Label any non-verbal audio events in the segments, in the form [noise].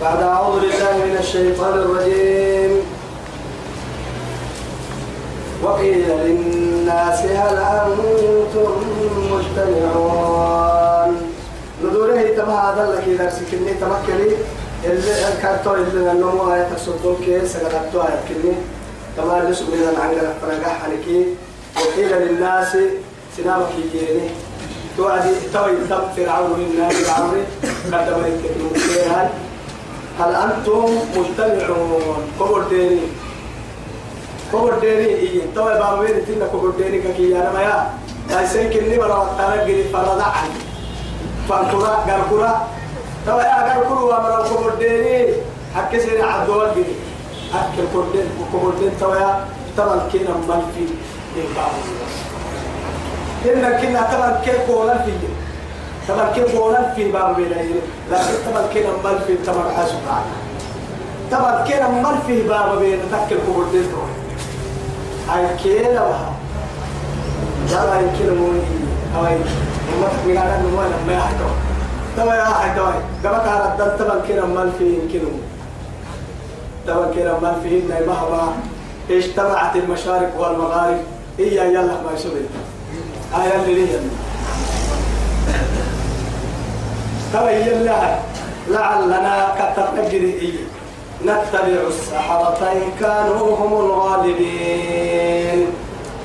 بعد أعوذ بالله من الشيطان الرجيم. وقيل للناس هل أنتم مجتمعون؟ ندوره تما هذا لك سكني تمكني. اللي الكارتو اللي النمو آية كي سقطتو آية كني. تما اللي سبنا العنقر فرقح عليكي وقيل للناس سنامك يجيني توعدي توي تم فرعون من فرعون قدم التكنولوجيا هل أنتم مجتمعون؟ كبر ديني. كبر ديني. إيه توي بابين تنا كبر ديني كي أنا ما يا. لا سيكني برا ترى فرض عن فانكرا غركرا توي غركرا ومرا كبر ديني. حكي سيري عدوال ديني أكل كبر دين كبر دين توي طبعا كنا مالفي إيه إن كنا طبعا كيف قولا في طبعا كيف قولا في باب بيني لكن طبعا كنا مال في طبعا حاسب طبعا كنا مال في باب بين تكل قبر دين هاي كيلا وها جالا يمكن موني. هاي. ما تقول على إنه ما يحكوا طبعا يا أخي طبعا قبل كان طبعا كنا مال في يمكن طبعا كنا مال في إن مهما اجتمعت المشارق والمغارب. إيا يلا ما يسوي. آية اللي هي تبين لها لعلنا كتنجري إيه؟ نتبع السحرة إن كانوا هم الغالبين.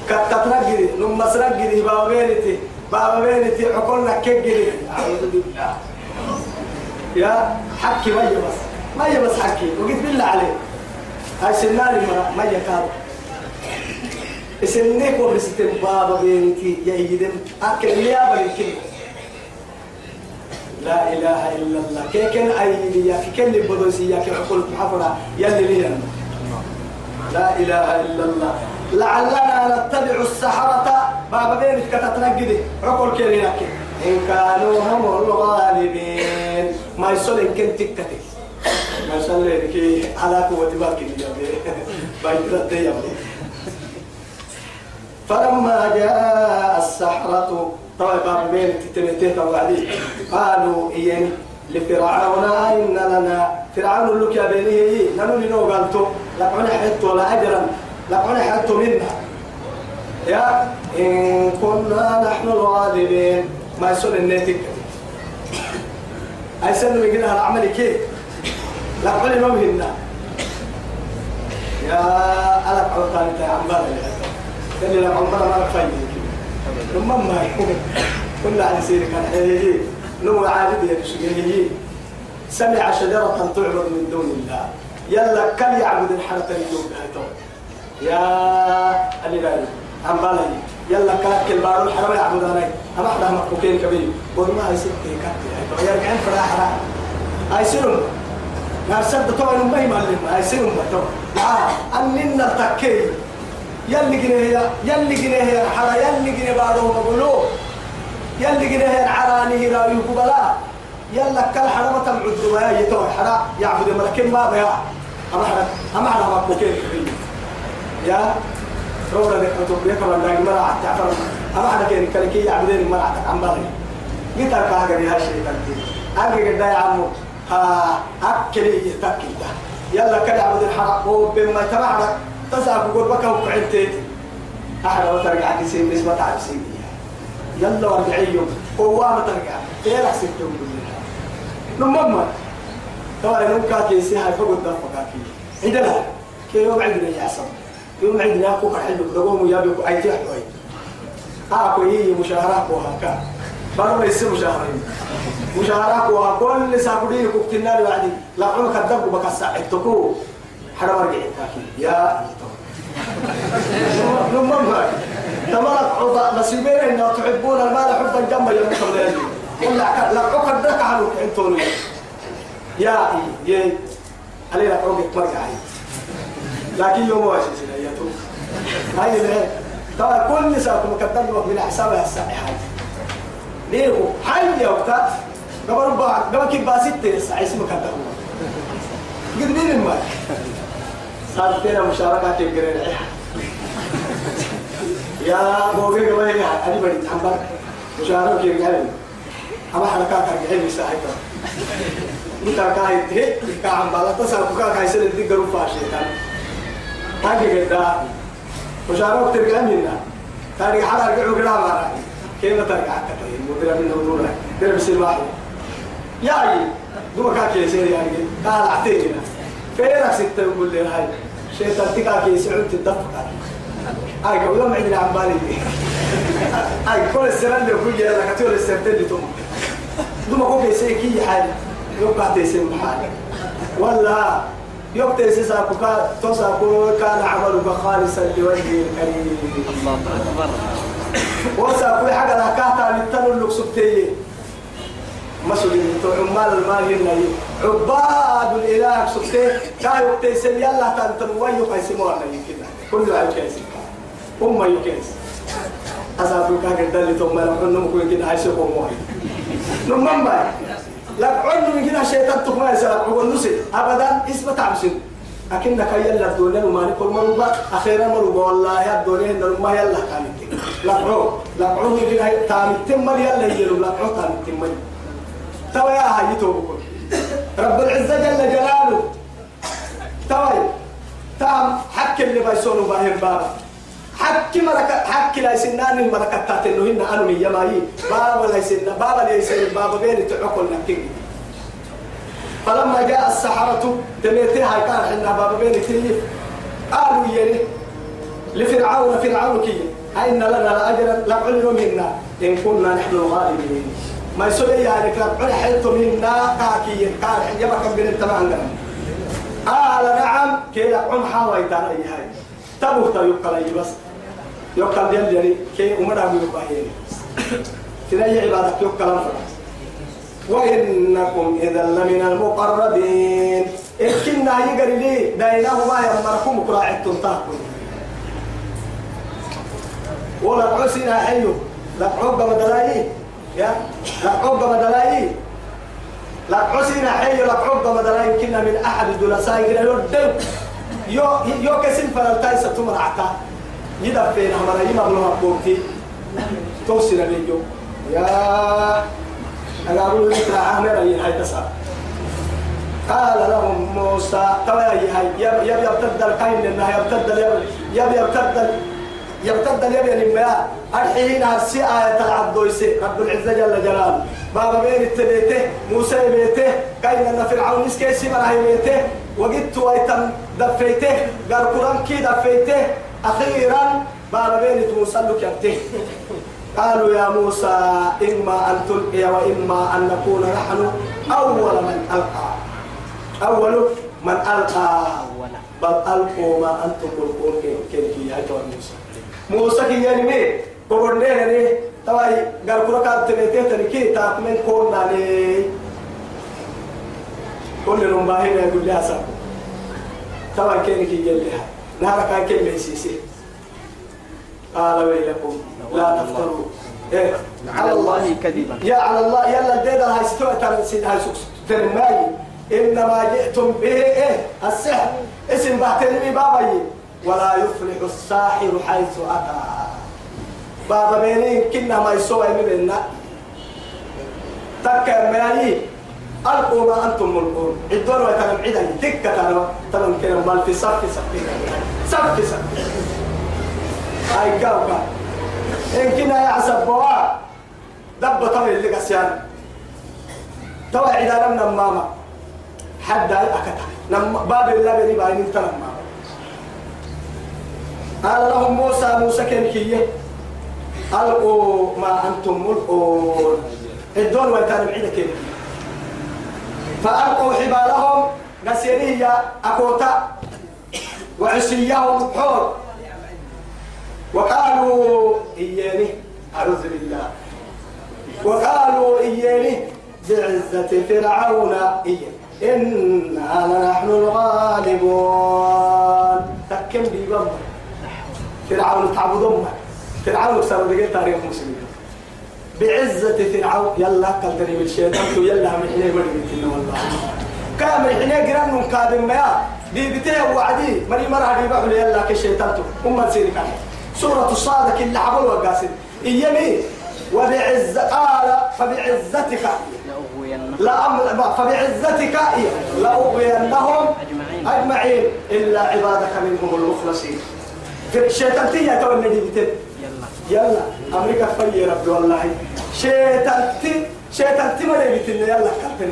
كتنجري نم سنجري بابينتي بابينتي عقولنا كجري أعوذ بالله. يا حكي ما يبس ما يبس حكي. وقلت بالله عليك. هاي سنالي ما يكاد اسنك ورستم بابا بينتي. يا يدم أكل يا بنتي لا إله إلا الله. كيكن أي يا كيكن بدوسي يا كيكن عقول محفرة يلي لي لا إله إلا الله. لعلنا نتبع السحرة. بابا بينك كتتنقدي عقول كيرينك إن كانوا هم الغالبين. ما يصل إن كنت تكتي ما يصل على قوة [laughs] يا بي بايترد يا فلما جاء السحرة طيب بين تتنتين وعدي. قالوا إيان لفرعون إن لنا فرعون لك يا بني. نحن لنو قالتو لقعنا حيث ولا أجرا. لقعنا حيث منا. يا إن كنا نحن الغالبين. ما يسون الناتج أي سنة يقولها العمل كيف لقعنا ما مهنا. يا ألك عطاني يا عمال. اللي لما عمرنا ما نفاي لما ما كنا على سيرك الحيه نو عابد يا شيء سمع شجرة تعبد من دون الله. يلا كم يعبد الحرة اليوم يا اللي بالي عم بالي. يلا كاك البارو الحرم يعبد أنا اما إحنا مكوكين كبير. والله هاي ستة كاتي هاي يرجعين فراحة هاي سيرم نرسد طبعا ما يملم. هاي سيرم طبعا أننا تكي يلي جنيه يلي جنيه حرا يلي جنيه بارو مقولو يلي جنيه عراني رايو قبلا يلا كل حرا ما تمعد ويا يتوه حرا. يعبد ملكين ما بيا أما حرا أما حرا مكوكين يا؟ رولا ذيك أنتم بيك من داعي مرة حتى عفر أما حرا كين كلكي يعبدين حتى عم بالي جيت أركا هاجري هالشيء كنتي أجي قد يا عمو. ها أكلي يتأكل يلا كل عبد الحرا وبما تبعك تسعى بقول بك وقعدت أحد وترجع كسين نسبة تعب سيدي يلا وارجعي يوم هو ما ترجع. غير أحسن تقول نمما طبعا يوم كاكي سي هاي فوق الدفع كاكي عندنا كي يوم عندنا يا عصام؟ يوم عندنا أكو حلو دقوم ويا بيكو أي تحت وي أكو هي مشاهرة وهكا بارو يصير مشاهرين. مشاهرة وها كل ساكودين كوكتنا لي بعدين لا عمرك الدب بكسا اكتكو حرام رجع كاكي يا نمم هاي تمرك عضا نصيبين إن تحبون المال حبا جما يا مخلين ولا لا عقد دك عنك انتوني يا يا علي عقد مرجع لكن يوم واش يا تو هاي اللي ترى كل نساء مقدم من حسابها الصحيحات ليه حي يا وقت قبل بعض قبل كيف باسيت ساعه اسمك هذا قد مين ما صارتنا مشاركة قرينا يا بوغي قبل أنا بدي تعبر مشاركة قرينا أما حركات كيف مساعدة بكا كاي تهي بكا عم بالا تسأل بكا كاي سل دي قرو فاشيتان هاجي قدا. وشارك ترجع منا. تاريخ حرا رجعوا كده ما كيف ترجع؟ كتير مدير من الدولة ده بس الواحد. يا أي دو كاكي سير يعني. قال اعتينا فين ستة؟ يقول لي هاي. شيطان تكاكي سعود تدفق هاي قبل ما عندنا عم بالي هاي كل السنة اللي كل جهة كتير السنتين اللي توم دو ما كوكي سيكي حاجة يوقع تيسم حاجة ولا يوم تيسيس أكوكا توسا كان عملك خالصا لوجه الكريم. الله أكبر. وسا كل حاجة كاتا للتنو لك تو عمال المال هنا عباد الإله سبتي كاي وقتي سن يلا تنتن ويو قيسمو على كده كل عيب كيس أم يكيس أصابك كاك الدل ثم لقنا مكوين كده هاي سيقوم واحد نمم باي. لك عن من كده شيطان تقوم يسرق عقول نسي أبدا إسم تعبسين. أكنك يلا الدنيا وما نقول مروبا أخيرا مروبا والله الدنيا إن ما يلا كانت لقعو لقعو يجي تامي تمر يلا يجيلو لقعو تامي تمر توا يا هاي توبكم رب العزة جل جلاله. توا تام حك اللي بيسونوا باهم بابا حك مركة حك لا يسنان المركة تاتنو هن أنا من يماي بابا لا يسن بابا لا يسن بابا بين تعقل نكين فلما جاء السحرة تميتي هاي كان حنا بابا بين تيجي قالوا يلي لفرعون فرعون كي. أين لنا لأجرا لعلم منا إن كنا نحن الغالبين. ما يسوي يعني لعل حيث منا كاكي كان يبقى كم بين التمام قال نعم كي لعم حاوي ترى هاي. تبوه تبقى لي بس. يقال ديال يعني كي أمنا بيبقى هيني تلاقي عبادك فرس وإنكم إذا لمن المقربين. إكنا يقري لي بينهما يمركم كراعتم تاكل. ولا عسنا حيو. لا عقب مدلاي يا لا عقب مدلاي لا عسنا حيو لا عقب مدلاي كنا من أحد الجلساء إلى الدم يو يو كسم فلتاي ستمر عتا يدفين همرا يمغلو بوتي توصل ليجو يا أنا أقول لك عامر أي هاي تسعة. قال لهم موسى ترى هاي. يب يب يبتد الكاين لأنها يبتد يب يب يبتد يعني ما الحين هسي آية العبدويسي رب العزة جل جلاله. بابا بين التبيته موسى بيته كاين أن فرعون اسكيسي براهي بيته. وقدت ويتم دفيته. قال قرآن كي دفيته. أخيرا بابا بين موسى لك يبته قالوا يا موسى إما أن تلقي وإما أن نكون نحن أول من ألقى. أول من ألقى. بل ألقوا ما أنتم ملقون. كيف يا موسى؟ موسى كي يعني مي قبرنا يعني تواي قال كل كاب تبيته تركي تاكمن كون عليه كل يوم باهي يقول لي أسا تواي كين كي يلها نهار كان كين بيسيسي قال ويلكم لا تفتروا إيه على الله كذبا يا على الله يلا الديدة هاي ستوى ترى سيد هاي سوكس ترماي إنما جئتم به إيه السحر اسم بعتني بابا ولا يفلح الساحر حيث أتى. بابا بيني كنا ما يسوى منا تكا ماي ألقوا ما أنتم ملقون. عدون ويتنم عدا تكا تنم. تنم كنا مال في صف صف صف صف. هاي كاوكا إن كنا يعصب بوا. دب طوي اللي قسيان. توا عدا لم نماما. حد أكتا. نم باب الله بني باين تنماما قال لهم موسى موسى كان كية. ألقوا ما أنتم ملقون الدون ويتان بعيدة فألقوا حبالهم نسيرية أكوتا وعصيهم حور. وقالوا إياني أعوذ بالله. وقالوا إياني بعزة فرعون. إياني. إنا لنحن الغالبون. تكم بيبم فرعون تعبدون فرعون صار بقيت تاريخ مسلمين بعزة فرعون يلا قلتني بالشيطان يلا من حين مريم والله كامل حين قرن قادم ما. بيبتيه وعدي مري مرة بقول يلا كشيطان أم تسيرك سورة الصادق اللي عبوا وقاسم. إيمي وبعزة قال فبعزتك. لا فبعزتك لأغوينهم. أجمعين. إلا عبادك منهم المخلصين. تيجي تو النبي بتن يلا. يلا. أمريكا في ربي والله. شيطان تي شيطان تي ما بتن يلا كابتن.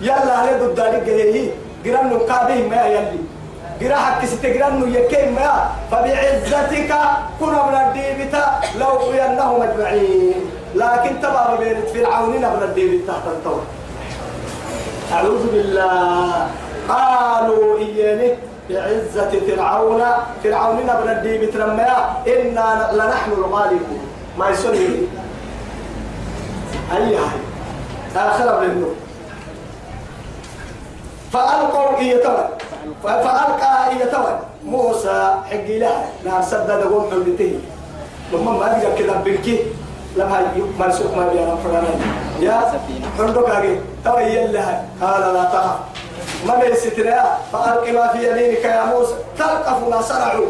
يلا هل ضد ذلك هي. جرانو كابي ما يلي. جرا حق ستجرانو يكيم ما. فبعزتك كنا من الديبتا لو ينهم أجمعين. لكن تبع بين فرعون نبر الديبتا تحت الطور. أعوذ بالله. قالوا إياني. بعزة فرعون. فرعون نبر الديب ترميا إنا لنحن الغالبون. ما يسمي أي هاي. آخر منه فألقوا إيتوا فألقى إيتوا موسى حق لها نار سدد قوم حلته لما ما بقى كده بنكي. لما مرسوك ما بيانا فرانا يا حندوك هاي توا يلا قال لا تخف. ما ليستنا فألق ما في يمينك يا موسى تلقف ما صنعوا.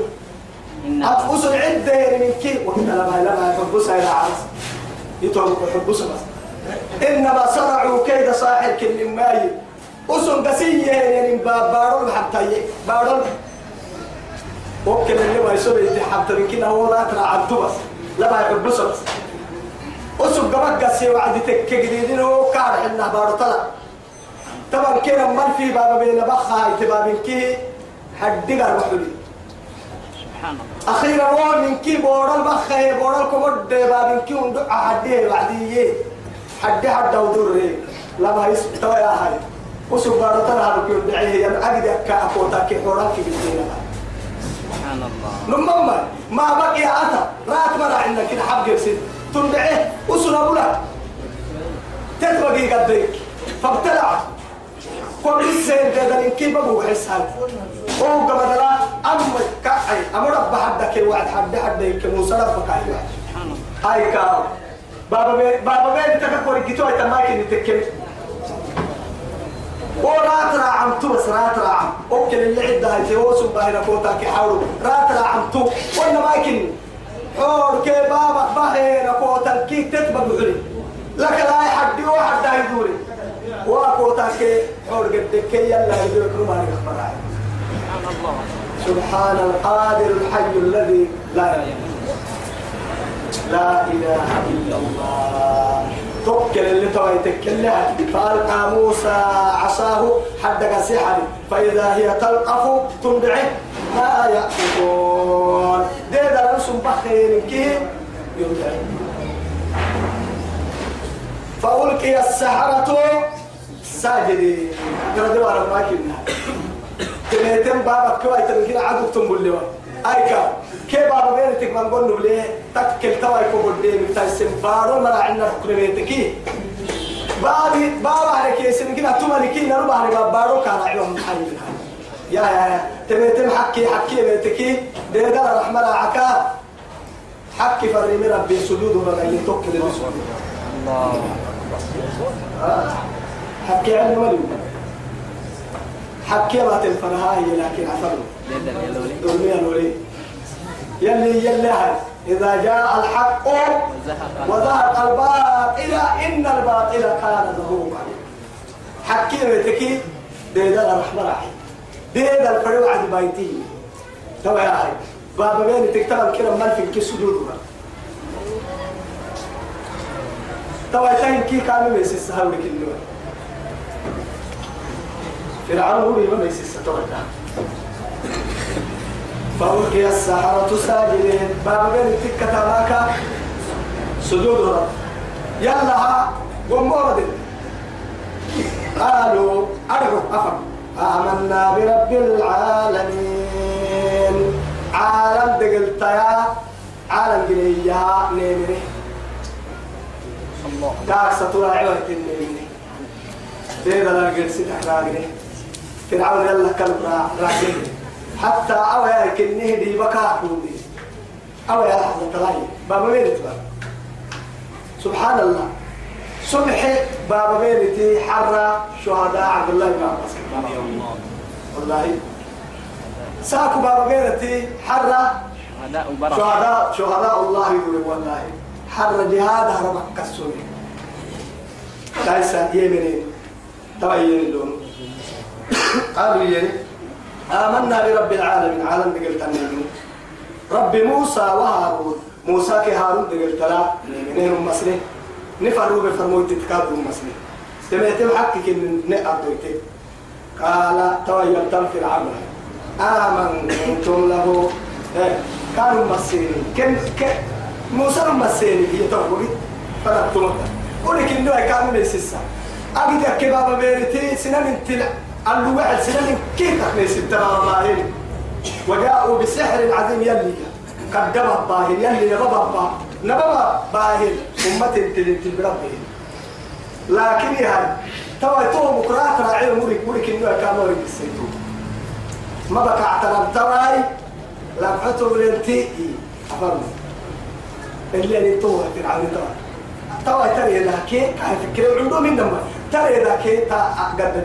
أتبص العدة من كي وكذا لما لما يحبسها إلى عرس. يتوقف يحبسها بس. إنما صنعوا كيد صاحب كل ماي. أسن قسية يعني با- بارون حتى بارون. وكل اللي ما يسوي حتى من كده هو لا ترى عبده بس. لما يحبسها بس. أسن قبق قسية وعد تكجدين هو كار حنا بارو طلع. طبعا كده من في بابا بين بخا يتبابين كي سبحان الله. أخيرا هو من كي بورال بخه بورال كمد بابن كي وندق حدي بعديه حدي حد ودور لما يس توا يا هاي. وسو بارو ترى هذا كي ودعيه يا أجد أكا أكوتا كي كي بيتنا سبحان الله. لما ما بقي أتا. رات مرة عندك كده حب يرسل تندعيه وسو نبولا تتبقي قدرك. فابتلع. كل السير ده ده كيف ابو حسان هو قبل لا ام كاي ام رب حدك الوعد حد حد يمكن موسى سبحان الله هاي كاو بابا بي بابا بي تكبر جيتو اي تماكن تكم ورات راعم تو بس رات راعم اوكل اللي هو سبحانه كوتا كي حاولوا رات راعم تو وأنا ماكن حور كي بابا بهينا كوتا كي تتبع بحري لك لا حد واحد دا يدوري وكوتا كي حور يلا ما سبحان القادر الحي الذي لا يموت لا إله إلا الله. توكل اللي توي تكلها فألقى موسى عصاه حدك سحر. فإذا هي تلقف تنبعه ما يأكلون. ديدا رسم بخير فألقي السحرة ساجدين ترى دوار ما كنا تنيتم بابك كواي تنكين عدو تنبول لوا أيكا كي بابا بينتك من قول نبلي تكل تواي كوبل دي متايسم بارو مرا عنا بكرميتكي بابي بابا عليك يسمى كنا توما لكي نربع على بابارو كان عيوم محل يا يا يا. تنيتم حكي حكي بيتكي دي دار رحمة عكا. حكي فرمي ربي سجود ورغي توكل بسجود الله حكي علم مليو حكي ما تنفرها هي لكن عفروا ولي دنيا نوري يلي يلي هاي. إذا جاء الحق وزهق الباطل إن الباطل كان ظهورا حكي بيتكي. ديدا الرحمة راحي. ديدا الفريو عد بايتي توا يا هاي. بابا بيني تكتب الكلام مال في الكيس سجودها توا يتهم كي كامل بيس السهل لك اللي فرعون هو يبقى بيس الستوى فألقي السحرة ساجدين بابا بين تكة تماكا سجود رب. يلا ها قمورة قالوا أرجو أفهم. آمنا برب العالمين. عالم دقلت يا عالم قليا نيمني. الله. كاك ستوى عوة النيمني. ديدا لا قلسي تحراقني فرعون يلا كلب راقني حتى أو يا كنيه دي بكا كوني أو يا لحظة تلاقي بابا بينت بابا؟ سبحان الله. صبح بابا بينتي حرة شهداء عبد الله بن عباس. والله. ساكو بابا بينتي حرة شهداء شهداء الله يقول والله. حرة جهاد هربك كسوني ليس يمنين تبين اللون قالوا يلي آمنا برب العالمين. عالم دقلت رب موسى وهارون. موسى كي هارون دقلت لا. منهم مسلم. نفروا بفرموت تكادوا مسلم. تميتم حقك إن نأردويتك قال تويلتم في العمل آمنتم له. إيه، كانوا مسيرين كن ك موسى مسيرين هي تقولي فنبتم قولك إنه كانوا ليس أجد كباب بيرتي. سنن تلا قالوا واحد سنن كيف تخلص الترى باهر وجاءوا بسحر عظيم يلي قدم باهر يلي نبض باهر نبض باهر أمة تلت بربه لكن يا توا تو مقرات راعي مريك مريك إنه كانوا يسيتوا ما بقى اعترم تواي لمحته بلنتي. أفرمي اللي اللي تو فرعون توا توا ترى لكن كان فكر عنده من دم ترى لكن تا قد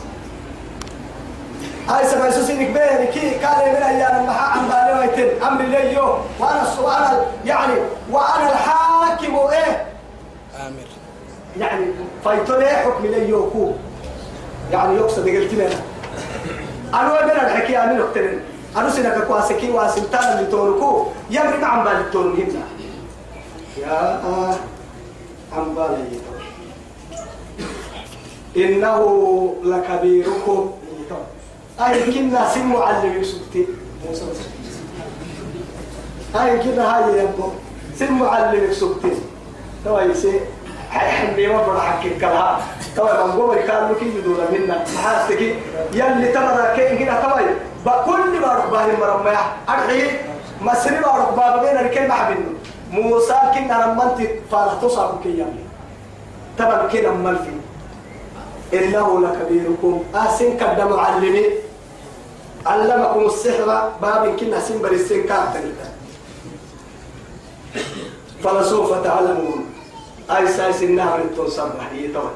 هاي سبع سوسين كبير كي قال من أيام ما عم بالي ويتن. أمر لي وأنا وأنا يعني وأنا الحاكم إيه؟ آمر يعني فايتوني حكم لي يوكو يعني يقصد قلت لنا. أنا وين الحكي؟ أنا نقتل. أنا سنك كواسكي واسنتان اللي توركو يمري ما عم بالي تورن هنا. يا عم بالي. إنه لكبيركم. أي كنا سن معلم يوسفتي موسى أي كنا هاي يبو سن معلم يوسفتي توا يسي حني ما بڑا حكي كلها توا من قوم كانوا كي يدور منا. حاسكي يلي تبرا كين كده توا بكل ما رباه مرمى أرحي مسري ما رباه بين الكلمة حبينه موسى كنا رمانتي فارتو صابك يلي. تبا كنا ملفي إنه لكبيركم. أحسن قدم علمي علمكم السحر باب كنا سن برسين كاتل فلسوف تعلمون. أي سايس النهر التنصبح يتوى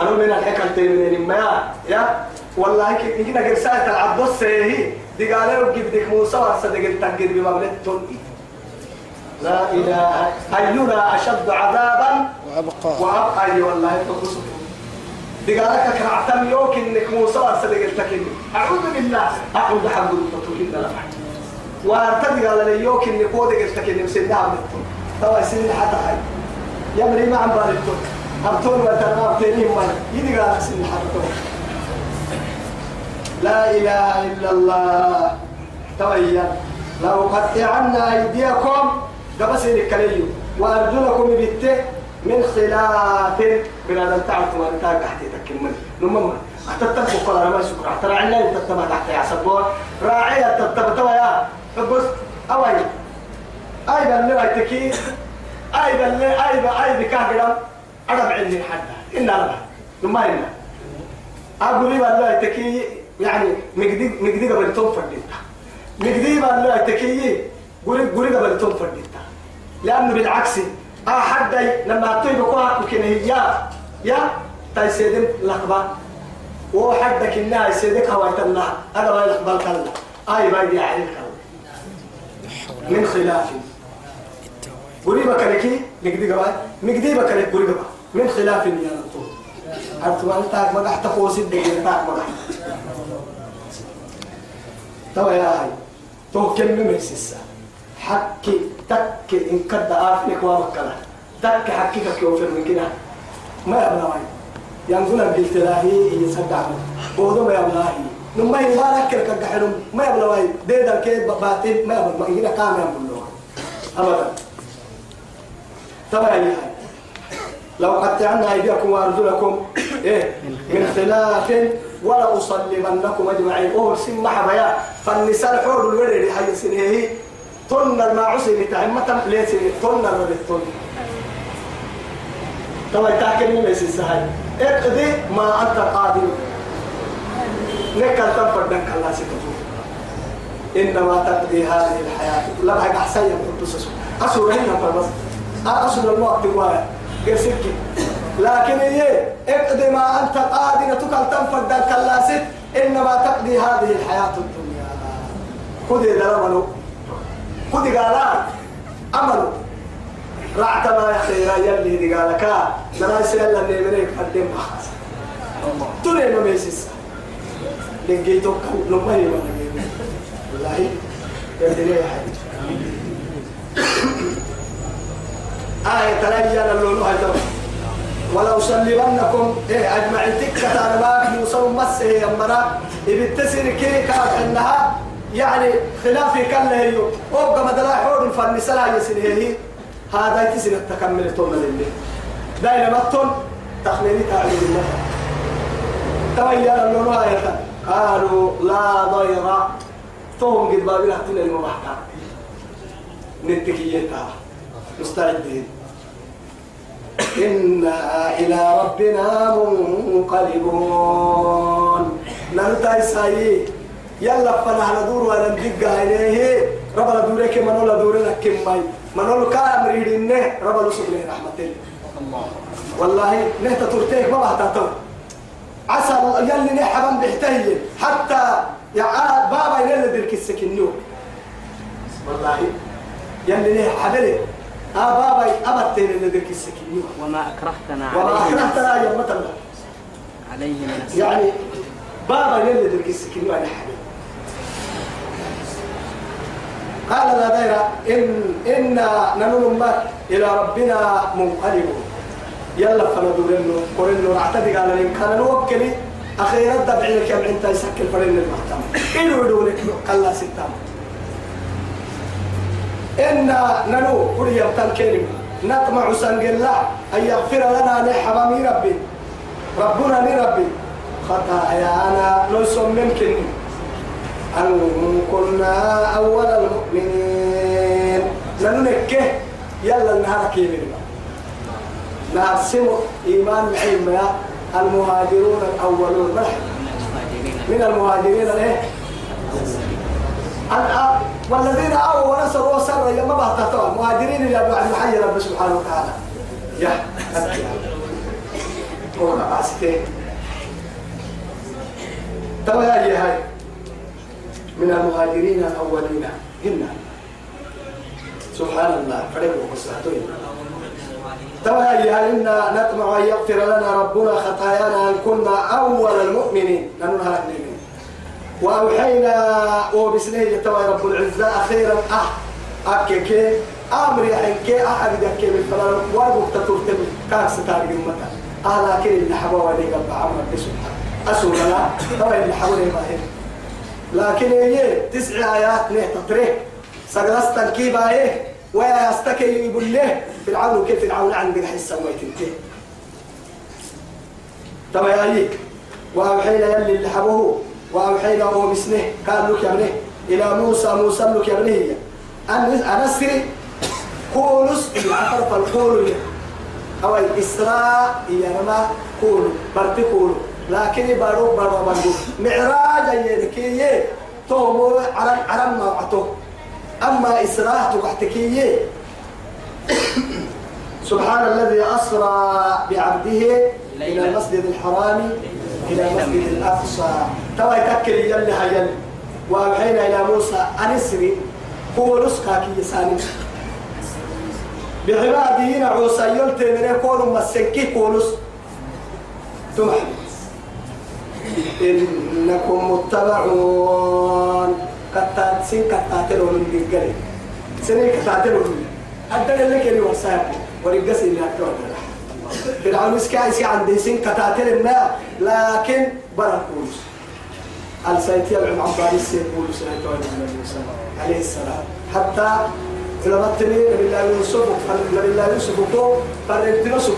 أنا من الحكم تيمين ما يا؟ والله كنا قرسالة العبوس هي. دي قالوا جيب ديك موسى ورسل التنقيد بمبلغ تنقي لا إله أينا أشد عذابا. وأبقى. وأبقى أي والله تقصد دقالك كرعتم يوك إنك موسى أرسل قلتك أعوذ بالله. أعوذ حق الفتوك إن لا وارتدي قال لي يوك إنك ودي قلتك إنك سنة عملتون توا سنة حتى هاي يمري ما عم بالتون أبتون وتنام تاني ما يدي قال سنة حتى لا إله إلا الله. تويا لو قطعنا أيديكم قبس الكليو وأرجلكم بالته من خلاف من هذا تعرف ما انت تحت تكمل نمما أتتبع قال ما شكرا. ترى عنا تتبع تحت يا سبور راعية تتبع تبع يا. فبص أوي. أي بل لا تكي أي بل أي بل أي بكاهرة أنا بعندي حد. إن أنا نما إن أقول لي بل لا تكي يعني مقدي مقدي قبل توم فرديتا. مقدي بل لا تكي قولي قولي قبل توم فرديتا. لأنه بالعكس أحد لما أتوي بقوها كنا يا يا تيسيدم لقبا وحدك إنها يسيدك هوايت الله هذا ما يقبل كلا أي ما يدي عليك من خلاف قريبا كلكي نقدي قبا نقدي بكلك قريبا من خلاف يا رسول أنت أنت ما تحت قوس الدنيا تاك ما توا يا هاي تو كلمة من سيسا حكي تك إن كد آفنك ومكلا تك حكيك كيف من كده. ما يبلا واي ينقول قلت لاهي يصدع بودو ما يبلا هي نما يبارك لك كحلم ما واي ده ده كيف باتين ما يبلا ما يجينا كام يبلا أبدا. تبع لي لو قطعنا أيديكم وأرجلكم إيه من خلاف ولا أصلبنكم أجمعين. أوه سن محبيا فالنساء الحور الورد هاي سنه طن المعوسي لتهمة ليس طن الرد طبعا تحكي من ليس السهل اقضي ما أنت قادر. نكال تنفردك الله ستفوت إنما تقضي هذه الحياة. لا بحق أحسن يقول أسر هنا بس أسر الوقت وايا قرسك لكن هي اقضي ما أنت قادر. تكل تنفد كلاسك إنما تقضي هذه الحياة الدنيا. خذي درمنو خذي قالان عملوا رعت ما يا خيرا يلي دي قالك لا يسأل اللي منك قدم خاص توني ما ميسيس لقيتك لما هي والله يدري يا حبيبي آية تلاقي اللون هذا ولو سلمنكم إيه أجمع التكة أنا ما يوصل مسه يا مرا يبتسر كي كانت إنها يعني خلافي كان له يو أوقع مدلا حور الفن سلا يسنيه هذا يتسر التكمل تونا لله دايما متون تخليني تعليم الله. تبين اللون آية قالوا لا ضير. توم قد بابنا تنا المحكمة نتكيتها مستعدين. إنا إلى ربنا منقلبون. نلتاي ساي يلا فنا ندور ولا ندق إليه رب ندورك من ولا دورنا كم ماي. من ولا كام ريدنا رب لسبله رحمة الله. والله نهت ترتيه ما بحتاتو عسى يلي نحبا بحتهي حتى يا بابا يلي درك السكنيو والله يلي نحبا آه بابا أبتين اللي ذيك السكين وما أكرهتنا وما عليه أكرهتنا يا مثلا عليه من يعني بابا اللي ذيك السكين أنا حبيب قال لا دير إن إنا ننول ما إلى ربنا منقلبون. يلا فندورنو قرنو نعتدي قال إن كان نوكلي أخيرا دبع لك يا إنت يسكر فرن المحتمل. إلو يدولك قال ستام إنا ننو قل يبتل كلمة نطمع سنجل الله أن يغفر لنا لحمامي ربي. ربنا لربي. خطايانا نسم ممكن أن كنا أول المؤمنين؟ ننكه يلا النهار كيمين نهار سمو إيمان معين المهاجرون الأولون. من المهاجرين الأب والذين آووا ونصروا وسروا يا ما بهتتوا مهاجرين إلى بعد محي رب سبحانه وتعالى. يا هو عاستين توا يا هاي من المهاجرين الأولين. هنا سبحان الله. فريقوا قصتين توا يا إنا نطمع أن يغفر لنا ربنا خطايانا أن كنا أول المؤمنين. ننهى المؤمنين. وأوحينا وبسنه توا رب العزة أخيرا. أه. أكيكي أمر يحكي أحد يحكي من فلان واربك تطرتم كاك ستاري قمتا أه. لكن اللي حبوا ولي قلب عمر بسبحان أسونا لا توا اللي حبوا لي لكن هي تسع آيات نه تطريق سجلست الكيبا إيه ويا يقول له فرعون كيف فرعون عندك حسة ويتنتهي توا يا ليك وأوحينا يلي اللي حبوه وأوحينا وهو باسمه قال لك يا ابنه إلى موسى موسى لك يا ابنه. أن أنسري قولس العقل فالقول أو الإسراء يا رما قول برتي قول لكن بارو بارو بارو. معراج يدكي تومو عرم عرم ما عطو أما إسراء تحتكي [coughs] سبحان الذي أسرى بعبده إلى المسجد الحرام إلى مسجد الأقصى. توا يتكل يلي هيل. وأوحينا إلى موسى أن اسري. هو نسخة كي يساني. بعباده نعوسى يلتي من يكون مسكي كولس تمح إنكم متبعون. كتات سين كتاتلون من دقلي سنين كتاتلون. أدل لك اللي وسائل ورقص اللي أكتوه فرعون إسكا إسكا عندي سن كتاتل النا لكن برا كولس السيتي العم عباري السيد بولس عليه السلام. حتى لما تني نبي الله يوسف نبي الله يوسف كو فرنت نسك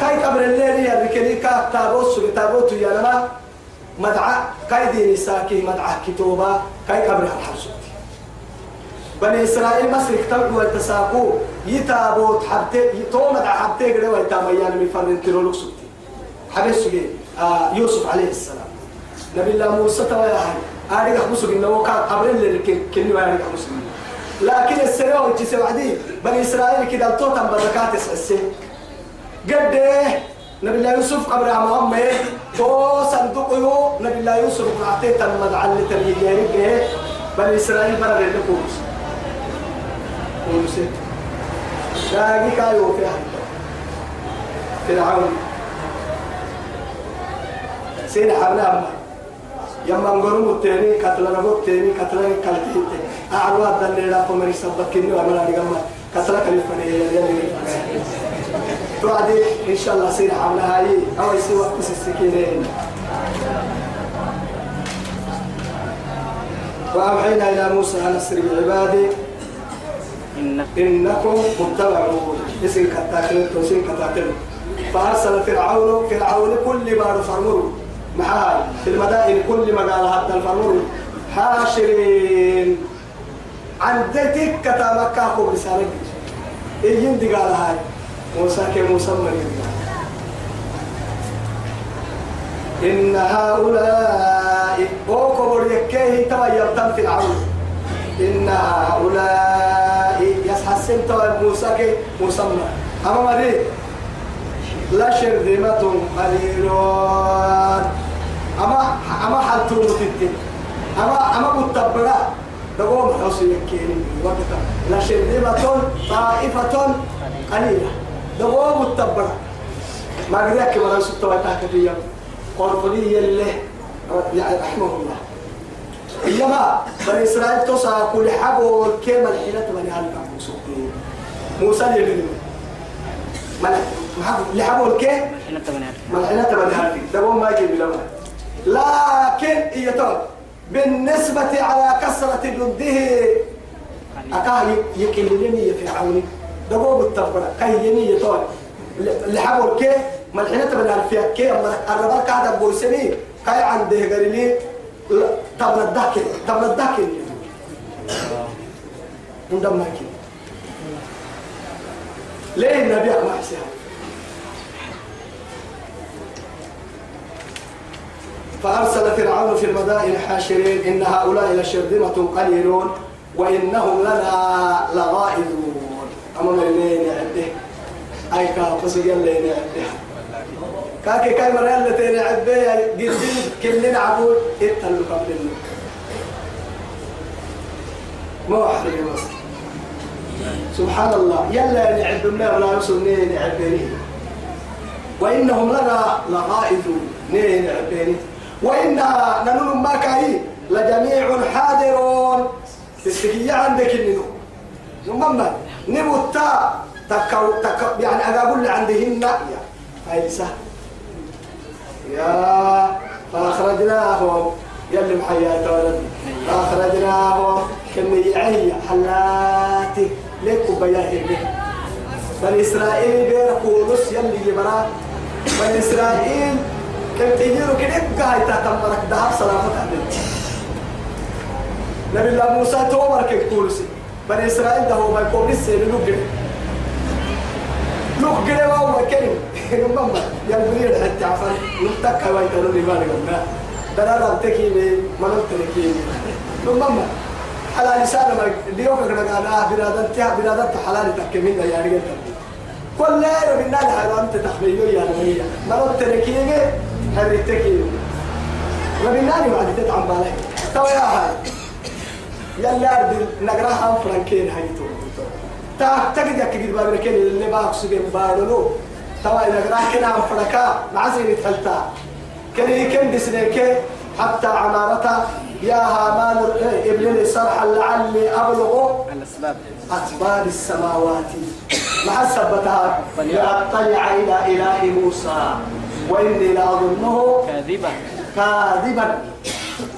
كاي قبر الليل يا بكني كا تابوت سو تابوت يا لما مدعى كاي دين ساكي مدعى كتوبا كاي قبر الحرس بني إسرائيل مصر كتبوا التساقو يتابوت حبتي يتوم مدعى حبتي قد ويتاميان من فرنت نولوك سكتي حبس آه يوسف عليه السلام. نبي الله موسى توا يا هاي. أريد أخبصك إنه كان قبل اللي كني وأريد أخبصك لكن السنة وجي وعدي بني إسرائيل كده التوتم بركات السن قد نبي الله يوسف قبل عم أمه تو صندوقه نبي الله يوسف قعدت تم على تريجيري بني إسرائيل برا اللي كوس كوس شاقي كايو في فرعون سين أمه يما نقولوا التاني كتلنا نقول التاني كتلنا كالتين. الدنيا لا فمن يسبكني وأنا لا نجمع كتلا كلفني يا يا توعدي إن شاء الله هاي. أو وقت السكينين وأوحينا إلى موسى أن أسر بعبادي. إنك إنكم متبعون اسم كتاكل توسين كتاكل. فأرسل فرعون فرعون كل ما فرمر معاي في المدائن كل ما قال هذا الفرمر. حاشرين. عن ذاتك كتا مكة كو رسالة إيين دي قال هاي؟ موسى كي موسى مريم. إن هؤلاء بوكو بريكيه تبا يبتم فرعون إن هؤلاء يسحسن تبا موسى كي موسى أما مريم لا شرذمة قليلون. أما أما حلتو متتين. أما أما متبرا دقوم حوصي يكيني وقتا. لا شرذمة طائفة قليلة. دقوم متبرا ما قدرك ولا ستة وتاكتية قرطبية اللي يعني رحمه الله. إنما بني إسرائيل تصا كل حاجة كما الحيلة بني هالبعض موسى لحبوا الكيه حين تبني ملحنة تبني هالفي دبوا ما يجيب لما لكن إيتون بالنسبة على كسرة جنده أكاه يكلمني يا فرعوني. دبوا بالتبرة كي يني يتون لحبوا الكيه ملحنة تبني هالفي كي الربال قاعد أبو سمي كاي عنده قريلي تبنى الدكن تبنى الدكن ندم لكن ليه النبي ما حسين فأرسل فرعون في المدائن حاشرين إن هؤلاء لشرذمة قليلون وإنهم لنا لغائظون. أما الليل يعده أي كافس يلا يعده كاكي كاي مرة يلا تين يعده قديد كلنا عبود اتلو قبلنا ما أحرق مصر سبحان الله. يلا نعد النار ولا يوصل نعبيني وإنهم لنا لغائظون نعبيني وإنا ننون ما كاي لجميع حاضرون. تستقيا عندك النمو ثم نموتا تكو تكو يعني أقول عندهن يا أيسا يا فأخرجناهم يلي محياة ولدي. فأخرجناهم كميعي حلاتي. ليكو بياه بني إسرائيل بيركو نص يلي جبرا بني إسرائيل كم تجيرو كده قاعد تتمرك دهب سلامة نبي الله موسى تومر كيكولسي بني إسرائيل ده هو ما يكون لسه لوجر لوجر ما هو كلمة [laughs] يا بني حتى عفوا نتك هواي تقولوا لي بالك ما. دنا ربتكي لي ما نتركي [laughs] ماما على لسان ما ديوك كنا قانا بنادم تيا بنادم حلال تكمين يا رجال كل من نال حرام تتخبيو يا نبي ما نتركي هريتكي نال بعد تتعب بالك تو يا هاي. يلا أرد نقراها فرانكين هايتو. تا تجد يا كبير بابنا كين اللي باكس بين بارلو توا نقراها كنا فركا معزين تلتا كان كان بسنيك حتى عمارتها يا هامان ابن لي صرحا لعلي ابلغ الأسباب. أسباب السماوات. مع سبتها لأطلع إلى إله موسى. وإني لأظنه كاذبا.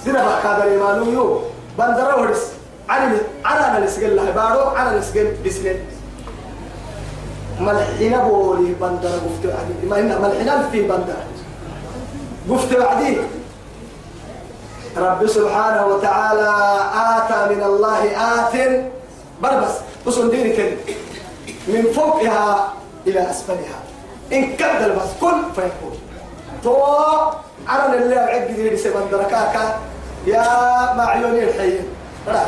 سيدنا كاذب إيمانه يو بندر ورس. على على أنا نسجل له بارو على نسجل بسنين. ملحنا بولي بندر قفت عدي ما هنا ملحنا في بندر قفت عدي رب سبحانه وتعالى آتى من الله آت. بربس. وصل ديني كده. من فوقها إلى أسفلها. إن كد بس كن فيكون تو عرن اللي عقد دي سبن دركاكا يا معيوني الحين راح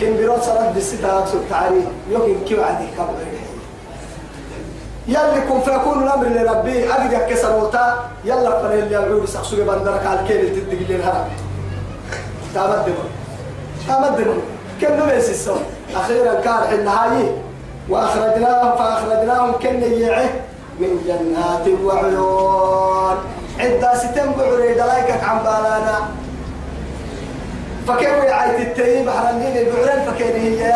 كم بيروت صلاة بالستة أكسر تعالي. يمكن كيف عندي كم يلي كن فيكون الأمر لربي أجد كسر وتا يلا فلين اللي يعود يسقسوا بندرك على الكيل تدق لي الهرم تامدم تامدم كم نبيس السوء أخيرا كان النهاية وأخرجناهم فأخرجناهم كن يعه من جنات وعيون. عدة ستن بعري دلايكك عن بالانا فكيف يعيت التيم؟ حرنين بعرين فكيف هي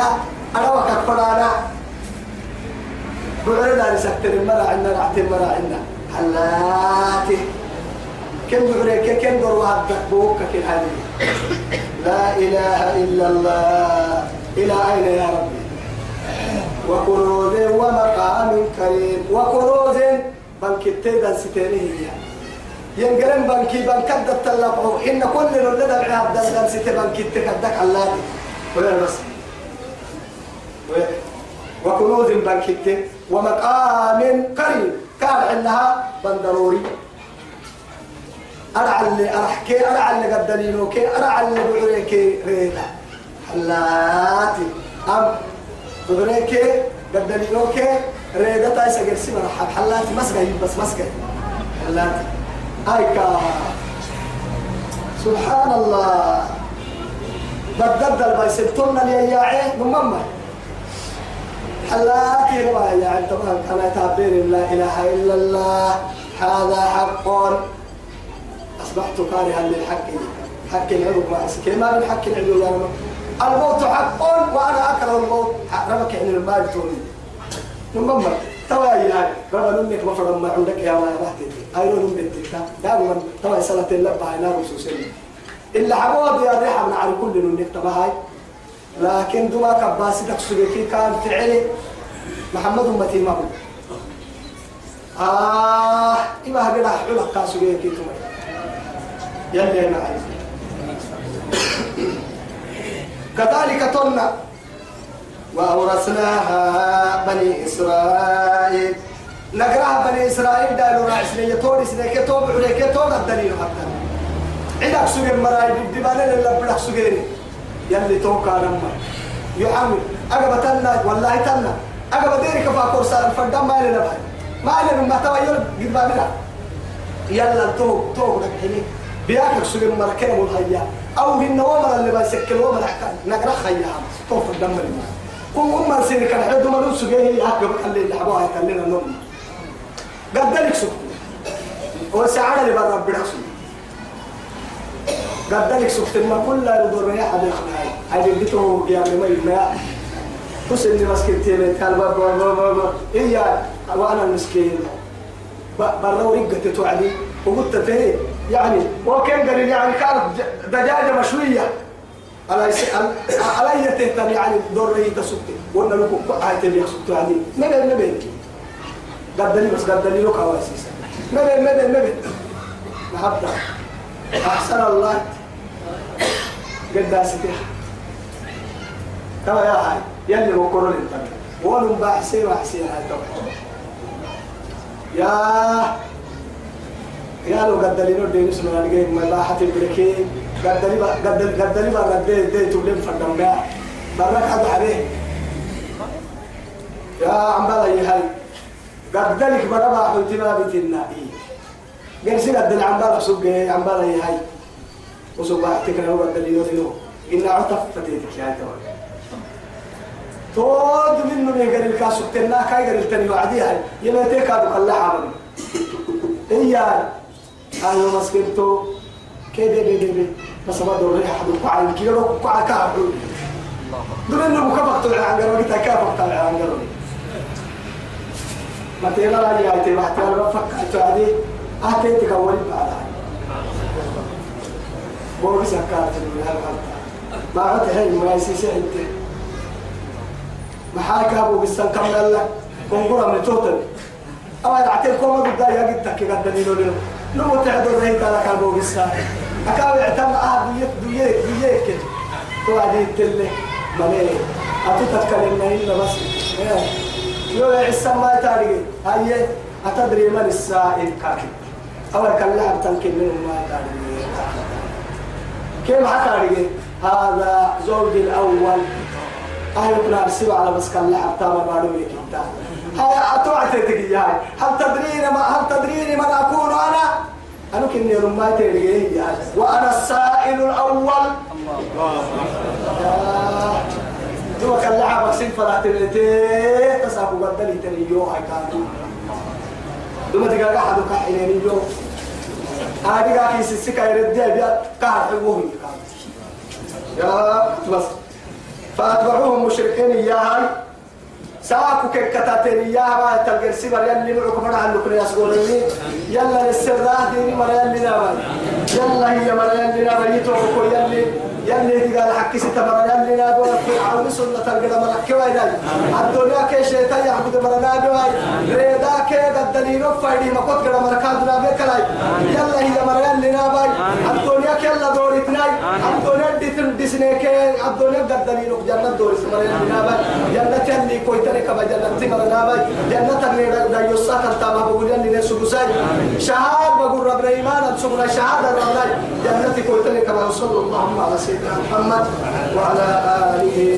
أنا وكك فلانا. بعرين أنا سكتر المرا عنا نعتي المرا عنا. حلاتي. كم بعري كم دور وهدك بوك كل هذه لا إله إلا الله. إلى أين يا ربي؟ وكنوز ومقام كريم. وكنوز بنكتي دان ستيني هي ينقلن بنكي بنكد التلقوا إن كل نولد بعهد دان دان ستي بنكتي كدك الله وين بس وكنوز بنكتي ومقام كريم كان عندها بندروري. أرعى اللي أرحكي أرعى اللي قدلينوكي أرعى اللي بعريكي ريدا حلاتي. أم بعريكي قدلينوكي ريدا تايسا قرسي مرحب. حلاتي مسكي بس مسكي حلاتي. أيكا سبحان الله. بدد البايسلتون اللي ياعي نمما حلاتي رواية يعني طبعا كان تعبير لا إله إلا الله. هذا حق. أصبحت كارها للحق. حق العلو ما ما من حق العلو يا رب الموت حق وأنا أكره الموت. ربك يعني المال توني. ثم توا يا رب نمك ما فرم ما عندك يا ما بحتي أي نوم بنتك دائما توا سنة الله بعنا رسوسين إلا حبوب يا ريحة من على كل نمك تبع هاي لكن دما كباسي تكسبكي كان فعلي. محمد أمتي ما هو. آه إما هكذا حلق كاسوكي تمي يلي أنا عايز كذلك تنا وأورثناها بني إسرائيل. نقرأها بني إسرائيل دالوا راعسنية توري سنية توب عليك توب الدليل حتى. عندك سجن مراي بدبان اللي بدك سجن يلي توكا لما يعمل. أجا تنا والله تنا أجا ديرك فاكور صار فدام ما لنا بعد ما لنا ما تبا يل قد ما يلا توك توك لك حليك بياكل سجن مركنا والهيا أو هن ومر اللي بيسكر ومر حكا نقرأ خيا توف الدم اللي كم أم سيرك الحد ما نسوا جاي يعقب اللي اللي حبوها يكلنا النوم قد ذلك سكت وسعنا اللي برا براسه قد ذلك سكت ما كل يدور يا حد هاي بيته يا ما يما بس اللي مسكين تيمي قال بابا بابا إيه وأنا المسكين برا ورقة توعدي وقلت فيه يعني وكان قال يعني كانت دجاجة مشوية. على على يتهتم يعني هي تسكت وأنا لكم هاي تبي سكت يعني. نبي نبي قدني بس قدني لك اواسيس نبي نبي نبي محبة أحسن الله. قد داستي ترى يا هاي يلي وقرن انت ولم بحسي وحسي هاي يا يا لو قد لي نودي نسمع أنا جاي ما باحت البركي قد لي قد قد بقى قد دي تولم فدم بقى. برك حد عليه. يا عم بلا هاي. قد لك بقى بقى حوتنا بتنائي قال سي قد عم بلا سوق عم بلا هاي. وسوق تكره هو قد لي نودي إن عطف فتيتك يا مسكنتو كده بي بي بس ما دور ريحة حد وقع كيلو وقع كعب دون إنه مكبر طلع عن قرب كده كافر طلع عن قرب ما تيلا لا يا تي ما تيلا بفك تعدي أتيتك أول بعد. بوري سكرت من هالحلقة ما عاد هاي ما يسيسي أنت. ما حاكى أبو بسان كمل لك؟ كونغورا من توتل أما يعطيك كوما بدا يا قد دليلو لنا لو تعدو ريت على كابو بسا أكاو يعتم آه بيك بيك بيك تو عدي تلي مالي أتتكلم إلا بس. يو عسى ما تاريخ. هاي أتدري من السائل كاكي أول كلا تنكي من ما تاريخ. كيف حكى هذا زوج الأول. أهل كنا نسيب على بس كان لعب تاما بارو يكتا هاي أتوعت تجي هاي. هل تدرين ما هل تدرين من أكون أنا؟ أنا كني رمى تيجي وأنا السائل الأول. تو كان لعب بس فلا تلتي تسابق بدل تنيو هاي كانوا دوما تقال أحد كحيني يو. هذه قاعد يسسك يردي بيا كهر حبوه يا بس. فأتبعوهم مشركين إياها ساكو كتاتين إياها ما تلقى السبر يلي معكم. فرع اللي كنا يسقوني. يلا للسراه ديني مرا يلي نابا يلا هي مرا يلي نابا يتوقع يلي. يلي دي قال حكي ستة مرا يلي نابا فرعون سنة تلقى مرا كواي داي؟ الدنيا كي شيطان يعبد مرا نابا ريدا كي قد دليل فايدي ما قد قد مرا كاد نابا كلاي. يلا هي مرا يلي نابا الدنيا كي الله دورتناي الدنيا دي تندسني كي. الدنيا قد دليل جنة دورس مرا يلي نابا جنة يلي كويتني كما جنة مرا نابا جنة اللي دا يوسا كان تاما بقول يلي نسوساي شهاد بقول ربنا إيمانا سبنا شهادة ربنا جنة كويتني كما صلى الله على سيدنا محمد وعلى آله